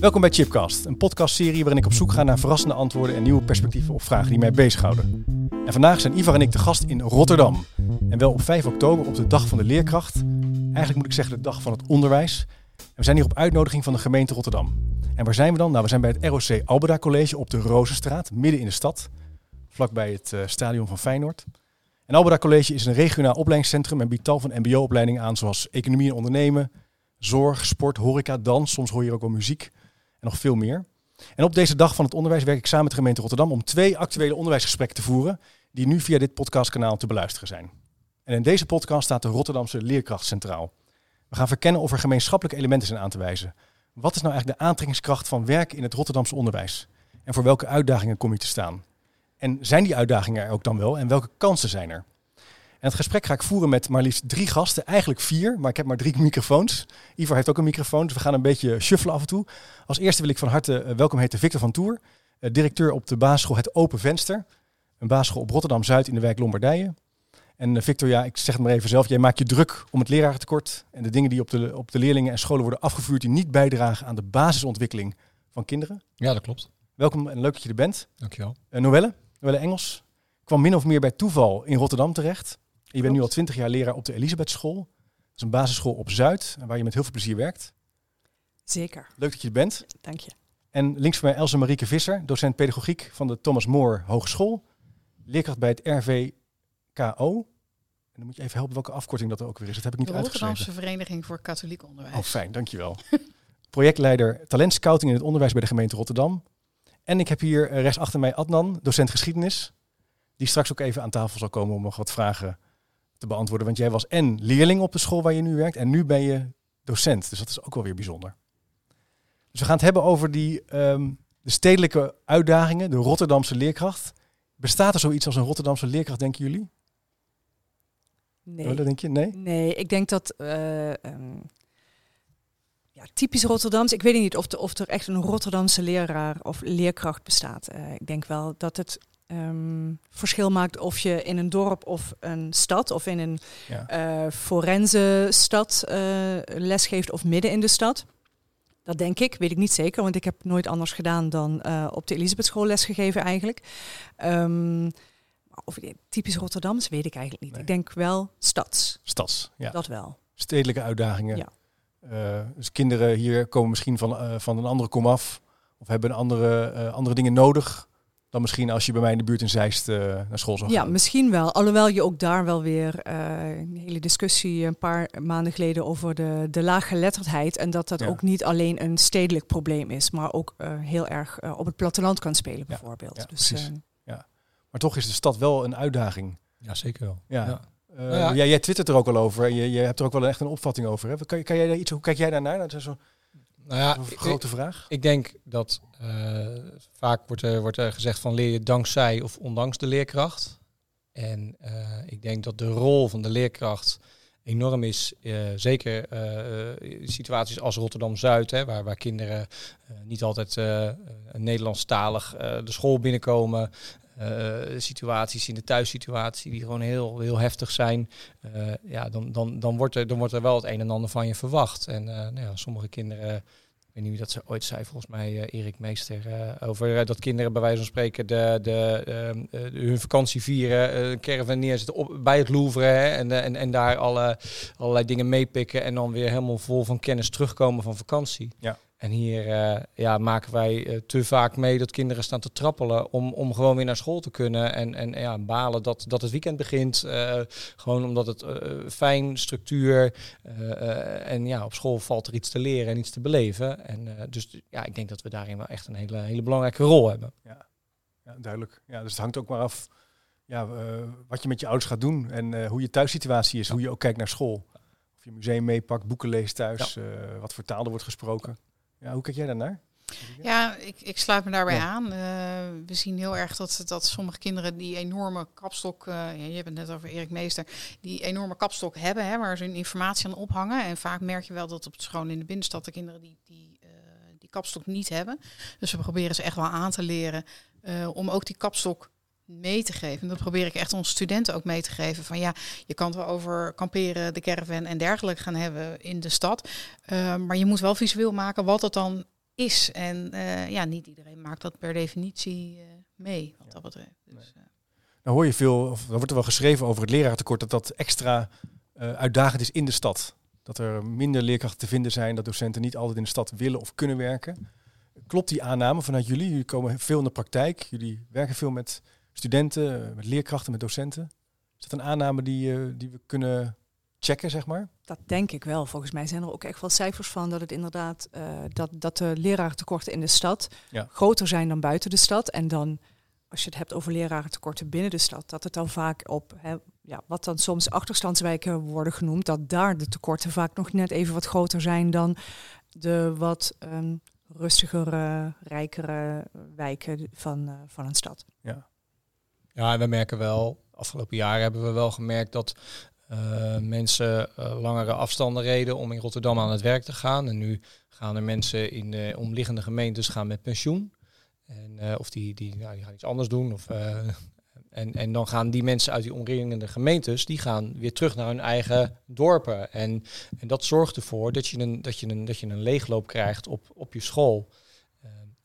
Welkom bij Chipcast, een podcastserie waarin ik op zoek ga naar verrassende antwoorden en nieuwe perspectieven op vragen die mij bezighouden. En vandaag zijn Ivar en ik de gast in Rotterdam. En wel op 5 oktober, op de dag van de leerkracht. Eigenlijk moet ik zeggen de dag van het onderwijs. En we zijn hier op uitnodiging van de gemeente Rotterdam. En waar zijn we dan? Nou, we zijn bij het ROC Albeda College op de Rozenstraat, midden in de stad. Vlakbij het uh, stadion van Feyenoord. En Albeda College is een regionaal opleidingscentrum en biedt tal van mbo-opleidingen aan, zoals economie en ondernemen, zorg, sport, horeca, dans. Soms hoor je ook wel muziek nog veel meer. En op deze dag van het onderwijs werk ik samen met de gemeente Rotterdam om twee actuele onderwijsgesprekken te voeren, die nu via dit podcastkanaal te beluisteren zijn. En in deze podcast staat de Rotterdamse leerkracht centraal. We gaan verkennen of er gemeenschappelijke elementen zijn aan te wijzen. Wat is nou eigenlijk de aantrekkingskracht van werk in het Rotterdamse onderwijs? En voor welke uitdagingen kom je te staan? En zijn die uitdagingen er ook dan wel? En welke kansen zijn er? En het gesprek ga ik voeren met maar liefst drie gasten. Eigenlijk vier, maar ik heb maar drie microfoons. Ivar heeft ook een microfoon, dus we gaan een beetje shuffelen af en toe. Als eerste wil ik van harte uh, welkom heten Victor van Toer. Uh, directeur op de basisschool Het Open Venster. Een basisschool op Rotterdam-Zuid in de wijk Lombardije. En uh, Victor, ja, ik zeg het maar even zelf. Jij maakt je druk om het lerarentekort en de dingen die op de, op de leerlingen en scholen worden afgevuurd die niet bijdragen aan de basisontwikkeling van kinderen. Ja, dat klopt. Welkom en leuk dat je er bent. Dankjewel. Noelle, Noelle Engels, kwam min of meer bij toeval in Rotterdam terecht. Je bent nu al twintig jaar leraar op de Elisabethschool. Dat is een basisschool op Zuid, waar je met heel veel plezier werkt. Zeker. Leuk dat je er bent. Dank je. En links van mij Elze Marieke Visser, docent pedagogiek van de Thomas More Hogeschool. Leerkracht bij het RVKO. En dan moet je even helpen welke afkorting dat er ook weer is. Dat heb ik niet de uitgeschreven. Rotterdamse Vereniging voor Katholiek Onderwijs. Oh, fijn, dankjewel. Projectleider talentscouting in het onderwijs bij de gemeente Rotterdam. En ik heb hier eh, rechts achter mij Adnan, docent geschiedenis. Die straks ook even aan tafel zal komen om nog wat vragen te beantwoorden. Want jij was en leerling op de school waar je nu werkt en nu ben je docent. Dus dat is ook wel weer bijzonder. Dus we gaan het hebben over die, um, de stedelijke uitdagingen, de Rotterdamse leerkracht. Bestaat er zoiets als een Rotterdamse leerkracht, denken jullie? Nee. Oh, dat denk je? Nee? Nee, ik denk dat uh, um, ja, typisch Rotterdams. Ik weet niet of, de, of er echt een Rotterdamse leraar of leerkracht bestaat. Uh, ik denk wel dat het um, verschil maakt of je in een dorp of een stad of in een ja. uh, forense stad uh, lesgeeft of midden in de stad. Dat denk ik, weet ik niet zeker, want ik heb nooit anders gedaan dan uh, op de Elisabethschool lesgegeven eigenlijk. Um, of typisch Rotterdams weet ik eigenlijk niet. Nee. Ik denk wel stads. Stads, ja. Dat wel. Stedelijke uitdagingen. Ja. Uh, dus kinderen hier komen misschien van, uh, van een andere komaf of hebben andere, uh, andere dingen nodig dan misschien als je bij mij in de buurt in Zeist uh, naar school zou gaan. Ja, misschien wel. Alhoewel je ook daar wel weer uh, een hele discussie een paar maanden geleden over de, de laaggeletterdheid. En dat dat ja. ook niet alleen een stedelijk probleem is, maar ook uh, heel erg op het platteland kan spelen bijvoorbeeld. Ja, ja, dus, ja. Maar toch is de stad wel een uitdaging. Ja, zeker wel. Ja. ja. Uh, nou ja. Jij, jij twittert er ook al over. Je, je hebt er ook wel echt een opvatting over. Hè? Kan, kan jij daar iets, hoe kijk jij daarnaar? Dat is zo nou ja, een grote ik, vraag. Ik denk dat uh, vaak wordt er, wordt er gezegd van leer je dankzij of ondanks de leerkracht. En uh, ik denk dat de rol van de leerkracht enorm is. Uh, zeker situaties als Rotterdam-Zuid, waar, waar kinderen niet altijd Nederlandstalig de school binnenkomen. Uh, situaties in de thuissituatie die gewoon heel, heel heftig zijn, uh, ja, dan, dan, dan, wordt er, dan wordt er wel het een en ander van je verwacht. En uh, nou ja, sommige kinderen, ik weet niet wie dat ze ooit zei, volgens mij Erik Meester, over dat kinderen bij wijze van spreken de, de, hun vakantie vieren, een caravan neerzetten op, bij het Louvre en, en, en daar alle, allerlei dingen meepikken en dan weer helemaal vol van kennis terugkomen van vakantie. Ja. En hier uh, ja, maken wij uh, te vaak mee dat kinderen staan te trappelen om, om gewoon weer naar school te kunnen. En, en ja, balen dat, dat het weekend begint. Uh, gewoon omdat het fijn, structuur. en ja, op school valt er iets te leren en iets te beleven. En dus ja, ik denk dat we daarin wel echt een hele, hele belangrijke rol hebben. Ja, ja duidelijk. Ja, dus het hangt ook maar af ja, wat je met je ouders gaat doen. En hoe je thuissituatie is. Ja. Hoe je ook kijkt naar school. Of je museum meepakt, boeken leest thuis. Ja. wat voor taal er wordt gesproken. Ja, hoe kijk jij daarnaar? Ja, ik, ik sluit me daarbij ja. aan. Uh, we zien heel erg dat, dat sommige kinderen die enorme kapstok, uh, ja, je hebt het net over Erik Meester, die enorme kapstok hebben, hè, waar ze hun informatie aan ophangen. En vaak merk je wel dat op het school in de binnenstad de kinderen die, die, uh, die kapstok niet hebben. Dus we proberen ze echt wel aan te leren om ook die kapstok mee te geven. En dat probeer ik echt onze studenten ook mee te geven. Van ja, je kan het wel over kamperen, de caravan en dergelijke gaan hebben in de stad. Uh, maar je moet wel visueel maken wat het dan is. En eh, ja, niet iedereen maakt dat per definitie eh, mee, wat dat betreft. Dus, Nou hoor je veel, of er wordt er wel geschreven over het leraartekort, dat dat extra uh, uitdagend is in de stad. Dat er minder leerkrachten te vinden zijn, dat docenten niet altijd in de stad willen of kunnen werken. Klopt die aanname vanuit jullie? Jullie komen veel in de praktijk, jullie werken veel met studenten, met leerkrachten, met docenten. Is dat een aanname die, die we kunnen checken, zeg maar? Dat denk ik wel. Volgens mij zijn er ook echt wel cijfers van dat het inderdaad uh, dat, dat de lerarentekorten in de stad ja. groter zijn dan buiten de stad. En dan, als je het hebt over lerarentekorten binnen de stad, dat het dan vaak op hè, ja, wat dan soms achterstandswijken worden genoemd, dat daar de tekorten vaak nog net even wat groter zijn dan de wat um, rustigere, rijkere wijken van, uh, van een stad. Ja. Ja, we merken wel, afgelopen jaren hebben we wel gemerkt dat uh, mensen uh, langere afstanden reden om in Rotterdam aan het werk te gaan. En nu gaan er mensen in de omliggende gemeentes gaan met pensioen. En, uh, of die, die, nou, die gaan iets anders doen. Of, en, en dan gaan die mensen uit die omringende gemeentes, die gaan weer terug naar hun eigen dorpen. En, en dat zorgt ervoor dat je een, dat je een, dat je een leegloop krijgt op, op je school.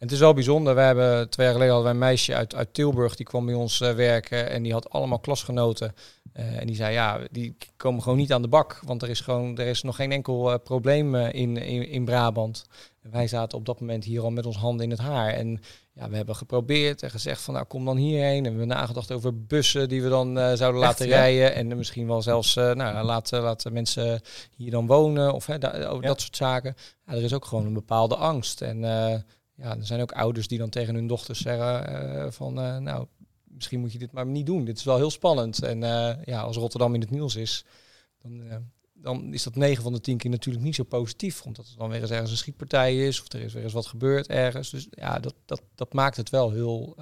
Het is wel bijzonder. We hebben twee jaar geleden hadden wij een meisje uit, uit Tilburg die kwam bij ons werken en die had allemaal klasgenoten uh, en die zei, ja, die komen gewoon niet aan de bak, want er is gewoon, er is nog geen enkel uh, probleem uh, in, in, in Brabant. En wij zaten op dat moment hier al met ons handen in het haar. En ja, we hebben geprobeerd en gezegd van, nou, kom dan hierheen. En we hebben nagedacht over bussen die we dan zouden laten rijden. En misschien wel zelfs, nou, laten, laten mensen hier dan wonen of hè, da ja. dat soort zaken. Ja, er is ook gewoon een bepaalde angst. En ja, er zijn ook ouders die dan tegen hun dochters zeggen van, nou, misschien moet je dit maar niet doen. Dit is wel heel spannend. En uh, ja, als Rotterdam in het nieuws is, dan, dan is dat 9 van de 10 keer natuurlijk niet zo positief. Omdat het dan weer eens ergens een schietpartij is of er is weer eens wat gebeurd ergens. Dus ja, dat, dat, dat maakt het wel heel,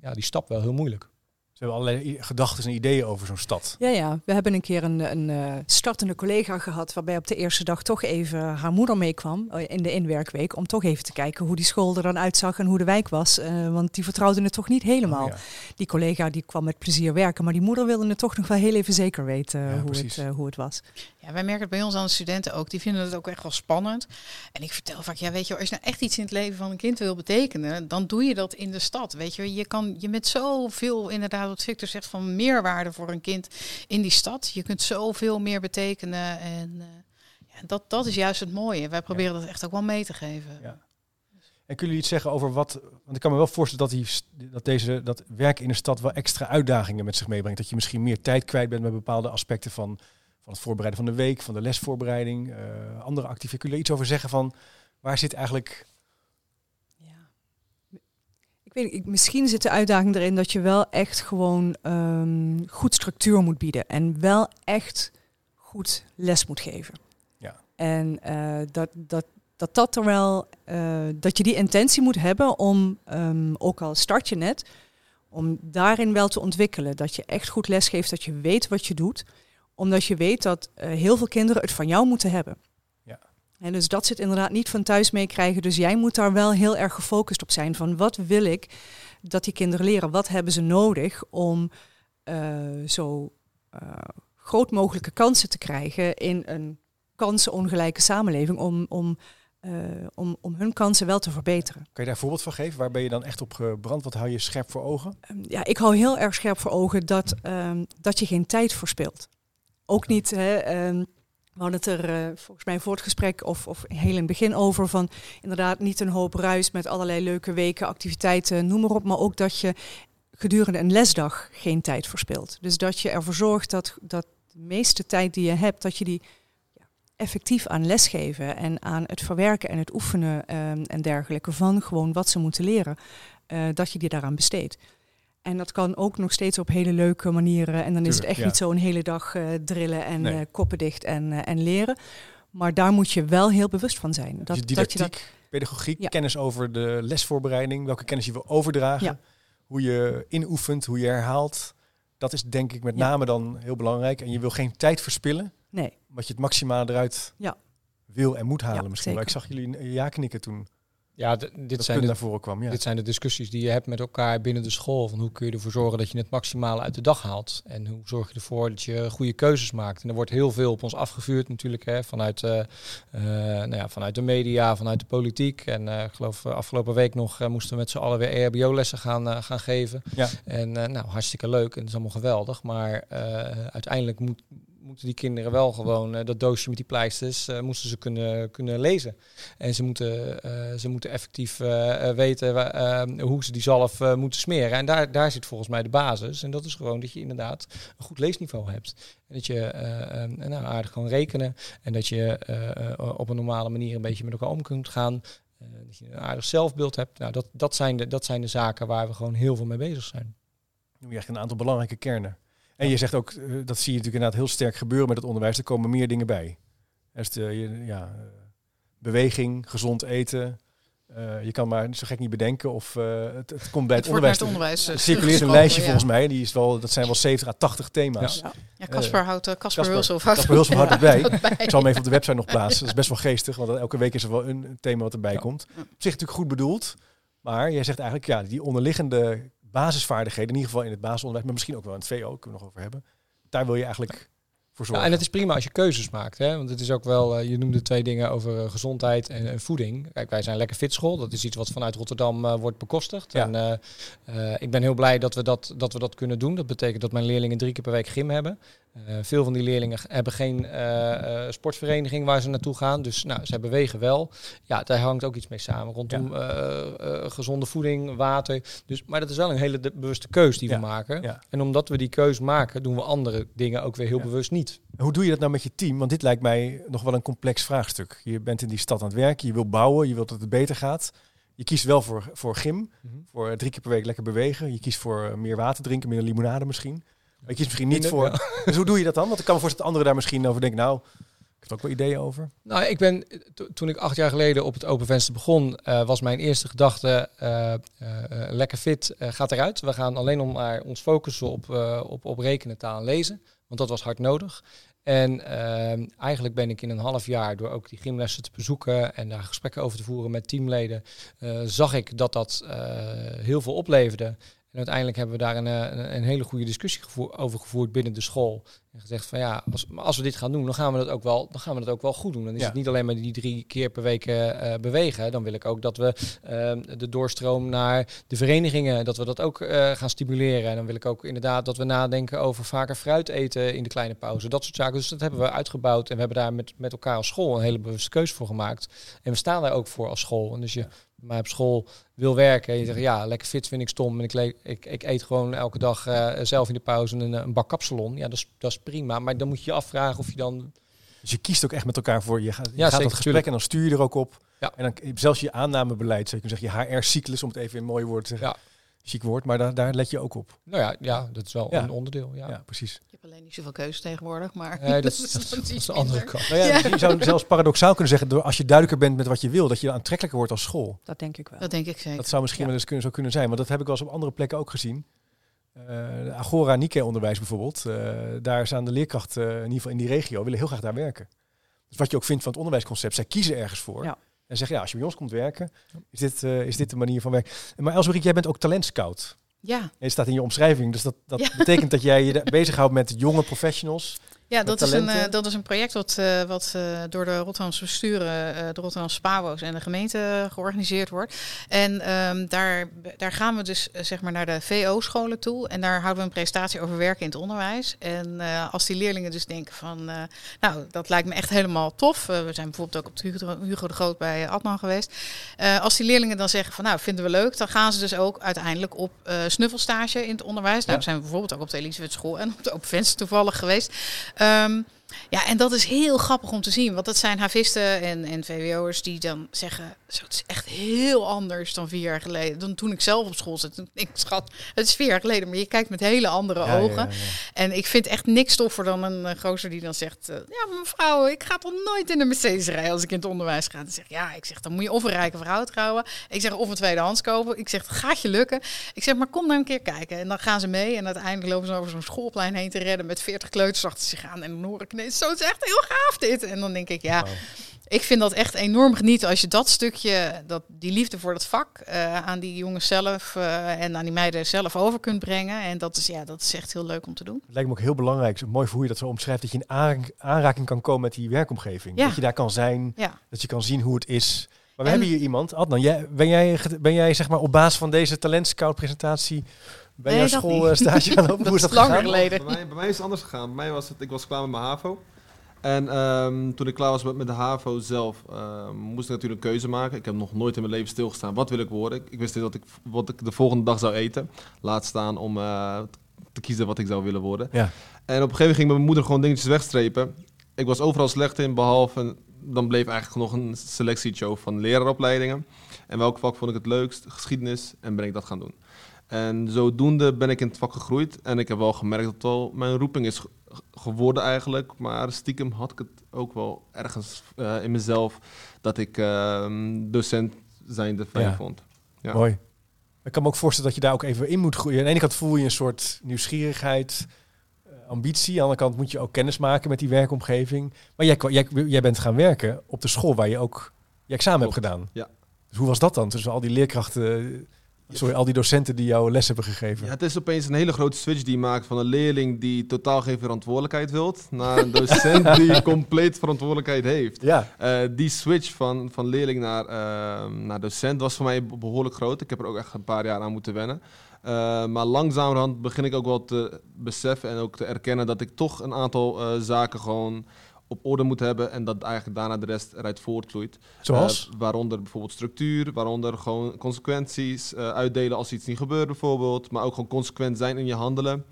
ja, die stap wel heel moeilijk. Ze hebben allerlei gedachten en ideeën over zo'n stad. Ja, ja, we hebben een keer een, een uh, startende collega gehad, waarbij op de eerste dag toch even haar moeder meekwam uh, in de inwerkweek, om toch even te kijken hoe die school er dan uitzag en hoe de wijk was. Uh, want die vertrouwde het toch niet helemaal. Oh, ja. Die collega die kwam met plezier werken, maar die moeder wilde het toch nog wel heel even zeker weten ja, hoe, het, hoe het was. Ja, wij merken het bij ons aan de studenten ook. Die vinden het ook echt wel spannend. En ik vertel vaak, ja, weet je, als je nou echt iets in het leven van een kind wil betekenen, dan doe je dat in de stad. Weet je, je kan je met zoveel inderdaad wat Victor zegt van meerwaarde voor een kind in die stad. Je kunt zoveel meer betekenen en uh, ja, dat, dat is juist het mooie. Wij proberen ja. dat echt ook wel mee te geven. Ja. En kunnen jullie iets zeggen over wat, want ik kan me wel voorstellen dat, die, dat deze dat werken in de stad wel extra uitdagingen met zich meebrengt. Dat je misschien meer tijd kwijt bent met bepaalde aspecten van, van het voorbereiden van de week, van de lesvoorbereiding, uh, andere activiteiten. Kun je iets over zeggen van waar zit eigenlijk weet ik, misschien zit de uitdaging erin dat je wel echt gewoon um, goed structuur moet bieden. En wel echt goed les moet geven. Ja. En uh, dat, dat, dat dat er wel, uh, dat je die intentie moet hebben om, um, ook al start je net, om daarin wel te ontwikkelen. Dat je echt goed les geeft, dat je weet wat je doet. Omdat je weet dat uh, heel veel kinderen het van jou moeten hebben. En dus dat zit inderdaad niet van thuis meekrijgen. Dus jij moet daar wel heel erg gefocust op zijn. Van wat wil ik dat die kinderen leren? Wat hebben ze nodig om uh, zo uh, groot mogelijke kansen te krijgen in een kansenongelijke samenleving? Om, om, uh, om, om hun kansen wel te verbeteren. Kan je daar een voorbeeld van geven? Waar ben je dan echt op gebrand? Wat hou je scherp voor ogen? Um, ja, ik hou heel erg scherp voor ogen dat, um, dat je geen tijd verspilt. Ook niet. Hè, um, we hadden het er uh, volgens mij voor het gesprek of, of heel in het begin over van inderdaad niet een hoop ruis met allerlei leuke weken, activiteiten, noem maar op, maar ook dat je gedurende een lesdag geen tijd verspilt. Dus dat je ervoor zorgt dat, dat de meeste tijd die je hebt, dat je die ja, effectief aan lesgeven en aan het verwerken en het oefenen um, en dergelijke van gewoon wat ze moeten leren, uh, dat je die daaraan besteedt. En dat kan ook nog steeds op hele leuke manieren. En dan is het echt ja. niet zo een hele dag uh, drillen en nee. uh, koppen dicht en, uh, en leren. Maar daar moet je wel heel bewust van zijn. Dat, dus didactiek, dat je dat, pedagogiek, ja. kennis over de lesvoorbereiding, welke kennis je wil overdragen, ja. hoe je inoefent, hoe je herhaalt. Dat is denk ik met name dan heel belangrijk. En je wil geen tijd verspillen. Nee. Wat je het maximaal eruit wil en moet halen misschien. Maar ik zag jullie ja knikken toen. Ja, dit zijn de naar voren kwam. Ja. Dit zijn de discussies die je hebt met elkaar binnen de school. Van hoe kun je ervoor zorgen dat je het maximale uit de dag haalt? En hoe zorg je ervoor dat je goede keuzes maakt? En er wordt heel veel op ons afgevuurd natuurlijk. Hè, vanuit, eh, eh, nou ja, vanuit de media, vanuit de politiek. En eh, ik geloof afgelopen week nog moesten we met z'n allen weer EHBO-lessen gaan, gaan geven. Ja. En nou, hartstikke leuk en het is allemaal geweldig. Maar uiteindelijk moet, moeten die kinderen wel gewoon eh, dat doosje met die pleisters eh, moesten ze kunnen, kunnen lezen. En ze moeten, eh, ze moeten effectief weten hoe ze die zalf moeten smeren. En daar, daar zit volgens mij de basis. En dat is gewoon dat je inderdaad een goed leesniveau hebt. En dat je nou, aardig kan rekenen. En dat je op een normale manier een beetje met elkaar om kunt gaan. Dat je een aardig zelfbeeld hebt. Nou, dat, dat, zijn de, dat zijn de zaken waar we gewoon heel veel mee bezig zijn. noem je echt een aantal belangrijke kernen. En je zegt ook, eh, dat zie je natuurlijk inderdaad heel sterk gebeuren met het onderwijs. Er komen meer dingen bij. Dus de, je- ja, eh, beweging, gezond eten. Eh, je kan maar zo gek niet bedenken of het, het komt bij het, onderwijs. het onderwijs. Er circuleert een lijstje ja. volgens mij. Die is wel, dat zijn wel 70 à 80 thema's. Ja. Ja, Casper houdt, Casper Hulshoff houdt Casper Hulshoff houdt het bij. houdt het Ik zal hem even op de website nog plaatsen. Dat is best wel geestig, want elke week is er wel een thema wat erbij komt. Op zich natuurlijk goed bedoeld. Maar jij zegt eigenlijk, ja, die onderliggende basisvaardigheden, in ieder geval in het basisonderwijs, maar misschien ook wel in het VO, kunnen we nog over hebben. Daar wil je eigenlijk voor Ja, zorgen. en het is prima als je keuzes maakt. Hè? Want het is ook wel, eh, je noemde twee dingen over eh, gezondheid en, en voeding. Kijk, wij zijn lekker fitschool. Dat is iets wat vanuit Rotterdam eh, wordt bekostigd. Ja. En ik ben heel blij dat we dat, dat we dat kunnen doen. Dat betekent dat mijn leerlingen drie keer per week gym hebben. Eh, veel van die leerlingen hebben geen eh, eh, sportvereniging waar ze naartoe gaan. Dus nou, zij bewegen wel. Ja, daar hangt ook iets mee samen. Rondom gezonde voeding, water. Dus, maar dat is wel een hele bewuste keus die Ja. we maken. Ja. En omdat we die keus maken, doen we andere dingen ook weer heel bewust niet. Hoe doe je dat nou met je team? Want dit lijkt mij nog wel een complex vraagstuk. Je bent in die stad aan het werken, je wil bouwen, je wilt dat het beter gaat. Je kiest wel voor, voor gym, voor drie keer per week lekker bewegen. Je kiest voor meer water drinken, meer limonade misschien. Maar je misschien niet voor... Ja. Dus hoe doe je dat dan? Want ik kan me voorstellen dat anderen daar misschien over denken. Nou, ik heb ook wel ideeën over. Nou, ik ben to- toen ik acht jaar geleden op het Open Venster begon, eh, was mijn eerste gedachte: eh, eh, lekker fit gaat eruit. We gaan alleen nog maar ons focussen op, op, op rekenen, taal en lezen, want dat was hard nodig. En ehm, eigenlijk ben ik in een half jaar, door ook die gymlessen te bezoeken en daar gesprekken over te voeren met teamleden, zag ik dat dat heel veel opleverde. En uiteindelijk hebben we daar een, eh, een, een hele goede discussie gevoer- over gevoerd binnen de school. En gezegd van ja, als, als we dit gaan doen, dan gaan we dat ook wel, dan gaan we dat ook wel goed doen. Dan is Ja. het niet alleen maar die drie keer per week eh, eh, bewegen. Dan wil ik ook dat we eh, de doorstroom naar de verenigingen, dat we dat ook gaan stimuleren. En dan wil ik ook inderdaad dat we nadenken over vaker fruit eten in de kleine pauze. Dat soort zaken. Dus dat hebben we uitgebouwd. En we hebben daar met, met elkaar als school een hele bewuste keuze voor gemaakt. En we staan daar ook voor als school. En dus je bij mij op school wil werken. En je zegt, ja, lekker fit vind ik stom. En ik, ik, ik eet gewoon elke dag eh, zelf in de pauze een, een bak kapsalon. Ja, dat is, dat is prima. Maar dan moet je je afvragen of je dan... Dus je kiest ook echt met elkaar voor. Je gaat, je Ja, gaat zeker, dat gesprek en dan stuur je er ook op. Ja. En dan zelfs je aannamebeleid, zou je zeggen, je HR-cyclus, om het even in mooie woorden te zeggen. Ja. Chic woord, maar daar, daar let je ook op. Nou ja, ja dat is wel Ja. een onderdeel. Ja. Ja, precies. Je hebt alleen niet zoveel keuze tegenwoordig, maar Nee, dat, is, dat, is- dan dat is iets de andere kant. Nou ja, Je zou zelfs paradoxaal kunnen zeggen, door, als je duidelijker bent met wat je wil, dat je aantrekkelijker wordt als school. Dat denk ik wel. Dat denk ik zeker. Dat zou misschien Ja. wel eens kunnen, zo kunnen zijn. Maar dat heb ik wel eens op andere plekken ook gezien. Eh, de Agora Nike onderwijs bijvoorbeeld. eh, daar zijn de leerkrachten, eh, in ieder geval in die regio, willen heel graag daar werken. Dus wat je ook vindt van het onderwijsconcept, zij kiezen ergens voor. Ja. En zeggen, ja, als je bij ons komt werken, is dit, eh, is dit de manier van werken. Maar Elsberiek, jij bent ook talentscout. Ja, En het staat in je omschrijving. Dus dat, dat Ja. betekent dat jij je bezighoudt met jonge professionals. ja dat, is een, eh, dat is een project wat, eh, wat eh, door de Rotterdamse besturen, de Rotterdamse Spabo's en de gemeente georganiseerd wordt. En ehm, daar, daar gaan we dus zeg maar naar de VO-scholen toe. En daar houden we een presentatie over werken in het onderwijs. En als die leerlingen dus denken van, nou, dat lijkt me echt helemaal tof. We zijn bijvoorbeeld ook op Hugo, de Groot bij Adnan geweest. Als die leerlingen dan zeggen van, nou, vinden we leuk, dan gaan ze dus ook uiteindelijk op snuffelstage in het onderwijs. Nou, Ja. we zijn bijvoorbeeld ook op de Elisabeth School en op de Open Venster toevallig geweest. Ehm, ja, en dat is heel grappig om te zien. Want dat zijn havisten en, en VWO'ers die dan zeggen... Zo, het is echt heel anders dan vier jaar geleden. Dan toen ik zelf op school zat. Toen ik, schat, het is vier jaar geleden. Maar je kijkt met hele andere Ja, ogen. ja, ja. En ik vind echt niks toffer dan een uh, gozer die dan zegt... eh, ja, mevrouw, ik ga toch nooit in de Mercedes rijden als ik in het onderwijs ga. Dan zeg ik, ja, ik zeg, dan moet je of een rijke vrouw trouwen. Ik zeg, of een tweedehands kopen. Ik zeg, dat gaat je lukken. Ik zeg, maar kom nou een keer kijken. En dan gaan ze mee. En uiteindelijk lopen ze over zo'n schoolplein heen te redden... met 40 kleuters achter zich aan. En dan hoor zo, het is echt heel gaaf dit. En dan denk ik, ja... Ik vind dat echt enorm genieten als je dat stukje, dat, die liefde voor het vak, eh, aan die jongens zelf eh, en aan die meiden zelf over kunt brengen. En dat is, ja, dat is echt heel leuk om te doen. Het lijkt me ook heel belangrijk, zo mooi voor hoe je dat zo omschrijft, dat je in aan- aanraking kan komen met die werkomgeving. Ja. Dat je daar kan zijn, Ja. dat je kan zien hoe het is. Maar we En- hebben hier iemand, Adnan, jij, ben, jij, ben jij zeg maar op basis van deze talentscout presentatie bij Nee, jouw dat school niet. eh, stage gaan lopen? Dat hoe is dat langer gegaan? geleden. Bij mij, bij mij is het anders gegaan. Bij mij was het, ik was klaar met mijn HAVO. En ehm, toen ik klaar was met, met de HAVO zelf, ehm, moest ik natuurlijk een keuze maken. Ik heb nog nooit in mijn leven stilgestaan. Wat wil ik worden? Ik, ik wist niet wat ik, wat ik de volgende dag zou eten. Laat staan om eh, te kiezen wat ik zou willen worden. Ja. En op een gegeven moment ging mijn moeder gewoon dingetjes wegstrepen. Ik was overal slecht in, behalve... Dan bleef eigenlijk nog een selectieshow van leraaropleidingen. En welk vak vond ik het leukst? Geschiedenis. En ben ik dat gaan doen. En zodoende ben ik in het vak gegroeid. En ik heb wel gemerkt dat het wel mijn roeping is ge- geworden eigenlijk. Maar stiekem had ik het ook wel ergens eh, in mezelf dat ik ehm, docent zijnde fijn Ja. vond. Ja. Mooi. Ik kan me ook voorstellen dat je daar ook even in moet groeien. Aan de ene kant voel je een soort nieuwsgierigheid, eh, ambitie. Aan de andere kant moet je ook kennis maken met die werkomgeving. Maar jij, jij, jij bent gaan werken op de school waar je ook je examen Klopt, hebt gedaan. ja. Dus hoe was dat dan tussen al die leerkrachten, sorry, al die docenten die jou les hebben gegeven? Ja, het is opeens een hele grote switch die je maakt van een leerling die totaal geen verantwoordelijkheid wilt, naar een docent die compleet verantwoordelijkheid heeft. Ja, Eh, die switch van, van leerling naar, ehm, naar docent was voor mij be- behoorlijk groot. Ik heb er ook echt een paar jaar aan moeten wennen. Eh, maar langzamerhand begin ik ook wel te beseffen en ook te erkennen dat ik toch een aantal eh, zaken gewoon op orde moet hebben en dat eigenlijk daarna de rest eruit voortvloeit. zoals? Eh, waaronder bijvoorbeeld structuur, waaronder gewoon consequenties eh, uitdelen als iets niet gebeurt bijvoorbeeld, maar ook gewoon consequent zijn in je handelen.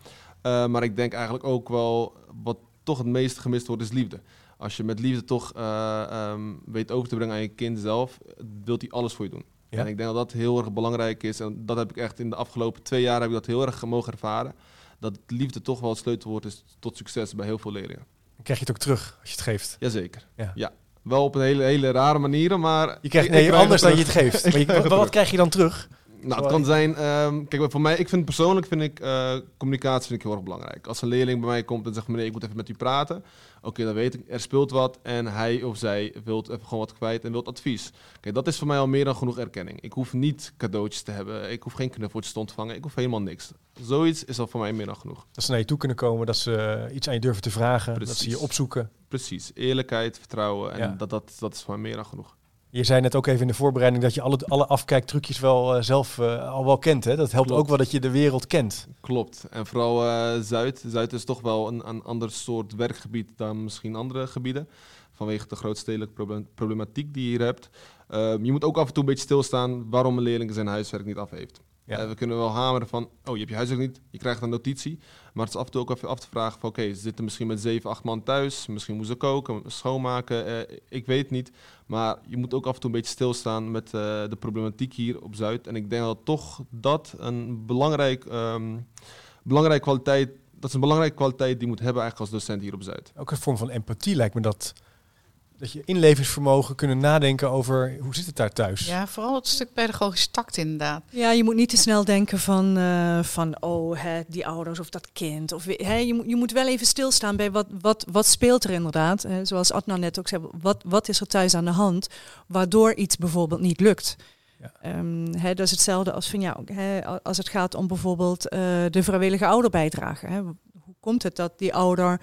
Eh, maar ik denk eigenlijk ook wel, wat toch het meest gemist wordt, is liefde. Als je met liefde toch eh, ehm, weet over te brengen aan je kind zelf, wil hij alles voor je doen. Ja. En ik denk dat dat heel erg belangrijk is. En dat heb ik echt in de afgelopen twee jaar heb ik dat heel erg mogen ervaren. Dat liefde toch wel het sleutelwoord is tot succes bij heel veel leerlingen. Dan krijg je het ook terug als je het geeft. Jazeker. Ja. Ja. Wel op een hele, hele rare manier, maar... Je krijgt nee, krijg anders dan je het geeft. Maar je- wat, krijg je dan terug? Nou, het kan zijn. ehm, kijk, voor mij, ik vind persoonlijk vind ik eh, communicatie vind ik heel erg belangrijk. Als een leerling bij mij komt en zegt: meneer, ik moet even met u praten. Oké, dan weet ik, er speelt wat en hij of zij wilt even gewoon wat kwijt en wilt advies. Kijk, dat is voor mij al meer dan genoeg erkenning. Ik hoef niet cadeautjes te hebben, ik hoef geen knuffeltjes te ontvangen, ik hoef helemaal niks. Zoiets is al voor mij meer dan genoeg. Dat ze naar je toe kunnen komen, dat ze eh, iets aan je durven te vragen, dat ze je opzoeken. Precies, eerlijkheid, vertrouwen en Ja. dat, dat, dat is voor mij meer dan genoeg. Je zei net ook even in de voorbereiding dat je alle, alle afkijktrucjes wel eh, zelf eh, al wel kent. Hè? Dat helpt Klopt. ook wel dat je de wereld kent. Klopt. En vooral eh, Zuid. Zuid is toch wel een, een ander soort werkgebied dan misschien andere gebieden. Vanwege de grootstedelijke problematiek die je hier hebt. Ehm, je moet ook af en toe een beetje stilstaan waarom een leerling zijn huiswerk niet af heeft. Ja. Eh, we kunnen wel hameren van, oh je hebt je huiswerk niet, je krijgt een notitie. Maar het is af en toe ook even af te vragen van, oké, ze zitten misschien met zeven, acht man thuis. Misschien moeten ze koken, schoonmaken, eh, ik weet niet. Maar je moet ook af en toe een beetje stilstaan met eh, de problematiek hier op Zuid. En ik denk dat toch dat een belangrijk, ehm belangrijke kwaliteit, dat is een belangrijke kwaliteit die je moet hebben eigenlijk als docent hier op Zuid. Ook een vorm van empathie lijkt me dat. Dat je inlevingsvermogen kunnen nadenken over hoe zit het daar thuis. Ja, vooral het stuk pedagogisch tact inderdaad. Ja, je moet niet te snel denken van, eh, van oh, hè, die ouders of dat kind. Of, hè, je, moet, je moet wel even stilstaan bij wat, wat, wat speelt er inderdaad. Hè, zoals Adnan net ook zei, wat, wat is er thuis aan de hand waardoor iets bijvoorbeeld niet lukt. Ja. Ehm, hè, dat is hetzelfde als van jou. Hè, als het gaat om bijvoorbeeld eh, de vrijwillige ouderbijdrage. Hè. Hoe komt het dat die ouder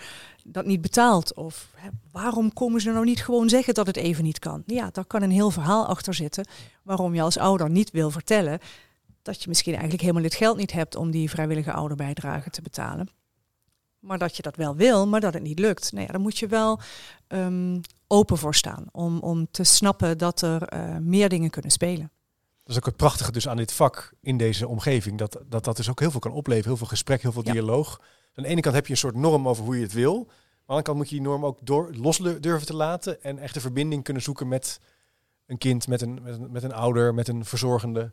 dat niet betaalt? Of hè, waarom komen ze nou niet gewoon zeggen dat het even niet kan? Ja, daar kan een heel verhaal achter zitten waarom je als ouder niet wil vertellen dat je misschien eigenlijk helemaal het geld niet hebt om die vrijwillige ouderbijdrage te betalen. Maar dat je dat wel wil, maar dat het niet lukt. Nou ja, dan moet je wel ehm, open voor staan om, om te snappen dat er eh, meer dingen kunnen spelen. Dat is ook het prachtige dus aan dit vak in deze omgeving. Dat dat, dat dus ook heel veel kan opleveren. Heel veel gesprek, heel veel Ja. dialoog. Aan de ene kant heb je een soort norm over hoe je het wil. Maar aan de andere kant moet je die norm ook door, los durven te laten. En echt een verbinding kunnen zoeken met een kind, met een, met een, met een ouder, met een verzorgende.